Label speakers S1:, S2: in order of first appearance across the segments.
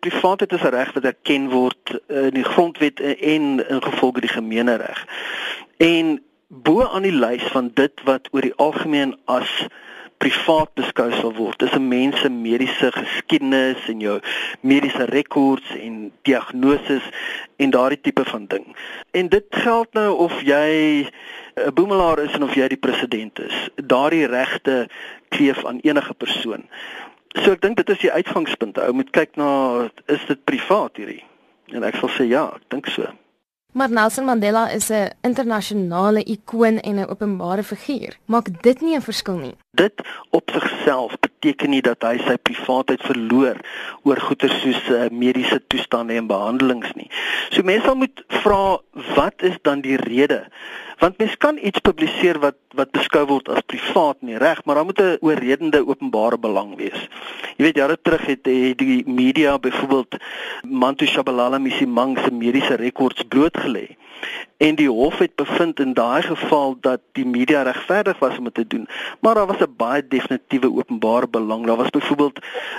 S1: Privaatheid is 'n reg wat erken word in die grondwet en ingevolge die gemeenereg. En bo aan die lys van dit wat oor die algemeen as privaat beskou sal word. Dis 'n mens se mediese geskiedenis en jou mediese rekords en diagnoses en daardie tipe van ding. En dit geld nou of jy 'n boemelaar is en of jy die president is. Daardie regte kleef aan enige persoon. So ek dink dit is die uitgangspunt. Ou moet kyk na is dit privaat hierdie? En ek sal sê ja, ek dink so.
S2: Maar Nelson Mandela is 'n internasionale ikoon en 'n openbare figuur. Maak dit nie 'n verskil nie.
S1: Dit op sigself beteken nie dat hy sy privaatheid verloor oor goeie soos uh, mediese toestande en behandelings nie. So mense moet vra wat is dan die rede? Want mens kan iets publiseer wat wat beskou word as privaat nie, reg, maar daar moet 'n oorredende openbare belang wees. Jy weet jare terug het, het die media byvoorbeeld Mantu Shabalala Misimang se mediese rekords blootgelê. En die hof het bevind in daai geval dat die media regverdig was om dit te doen, maar daar was 'n baie definitiewe openbare belang. Daar was byvoorbeeld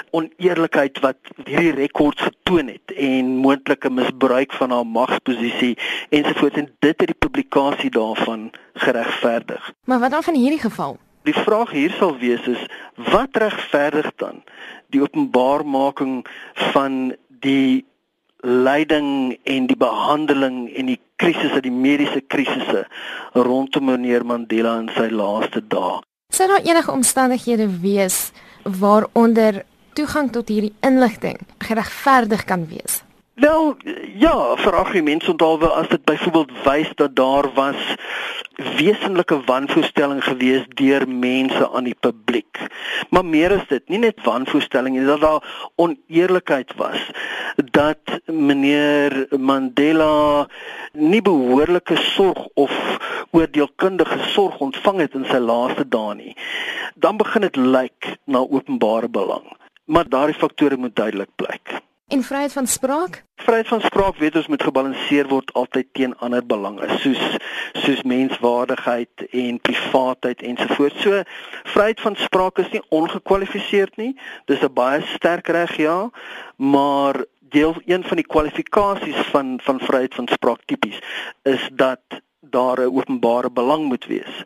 S1: oneerlikheid wat hierdie rekords getoon het en moontlike misbruik van haar magsposisie ensovoorts en dit het die publikasie daarvan geregverdig.
S2: Maar wat dan van hierdie geval?
S1: Die vraag hier sal wees is wat regverdig dan die openbaarmaking van die lyding en die behandeling en die krisisse, die mediese krisisse rondom meneer Mandela in sy laaste dae.
S2: Sou daar enige omstandighede wees waaronder toegang tot hierdie inligting geregverdig kan wees?
S1: Nou ja, vir argumente onthaalwe as dit byvoorbeeld wys dat daar was wesenlike wanvoorstelling gewees deur mense aan die publiek. Maar meer is dit, nie net wanvoorstelling nie, dat daar oneerlikheid was dat meneer Mandela nie behoorlike sorg of oordeelkundige sorg ontvang het in sy laaste dae nie. Dan begin dit lyk na openbare belang. Maar daardie faktore moet duidelik blyk.
S2: En vryheid van spraak?
S1: Vryheid van spraak weet ons moet gebalanseer word altyd teen ander belange, soos soos menswaardigheid en privaatheid ensovoorts. So vryheid van spraak is nie ongekwalifiseerd nie. Dis 'n baie sterk reg ja, maar deel een van die kwalifikasies van van vryheid van spraak tipies is dat daar 'n openbare belang moet wees.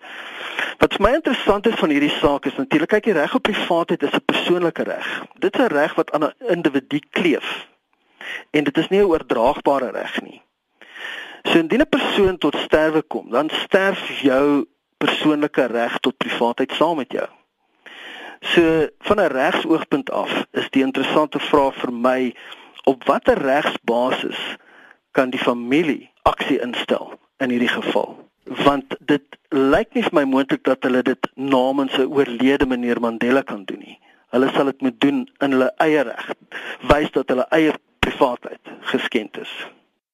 S1: Wat vir my interessant is van hierdie saak is natuurlik kyk die reg op privaatheid is 'n persoonlike reg. Dit is 'n reg wat aan 'n individu kleef. En dit is nie 'n oordraagbare reg nie. So indien 'n persoon tot sterwe kom, dan sterf jou persoonlike reg tot privaatheid saam met jou. So van 'n regsoogpunt af is die interessante vraag vir my op watter regsbasis kan die familie aksie instel in hierdie geval? Want dit lyk nie vir my moontlik dat hulle dit namens 'n oorlede meneer Mandela kan doen nie. Hulle sal dit moet doen in hulle eie reg, wys dat hulle eie privaatheid geskend is.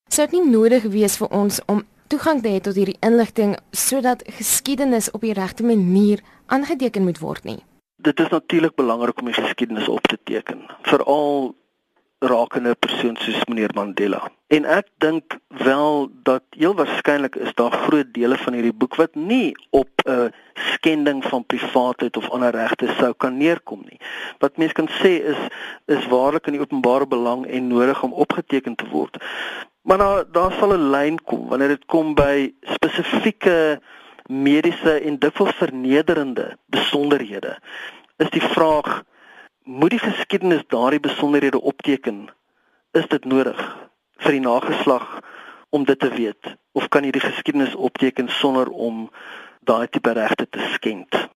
S2: Sou dit nie nodig wees vir ons om toegang te hê tot hierdie inligting sodat geskiedenis op die regte manier aangeteken moet word nie?
S1: Dit is natuurlik belangrik om die geskiedenis op te teken, veral rakende persoon soos meneer Mandela. En ek dink wel dat heel waarskynlik is daar groot dele van hierdie boek wat nie op 'n uh, skending van privaatheid of ander regte sou kan neerkom nie. Wat mense kan sê is is waarlik in die openbare belang en nodig om opgeteken te word. Maar daar daar sal 'n lyn kom wanneer dit kom by spesifieke mediese en dikwels vernederende besonderhede. Is die vraag moet die geskiedenis daardie besonderhede opteken? Is dit nodig vir die nageslag om dit te weet of kan jy die geskiedenis opteken sonder om daai tipe regte te skend?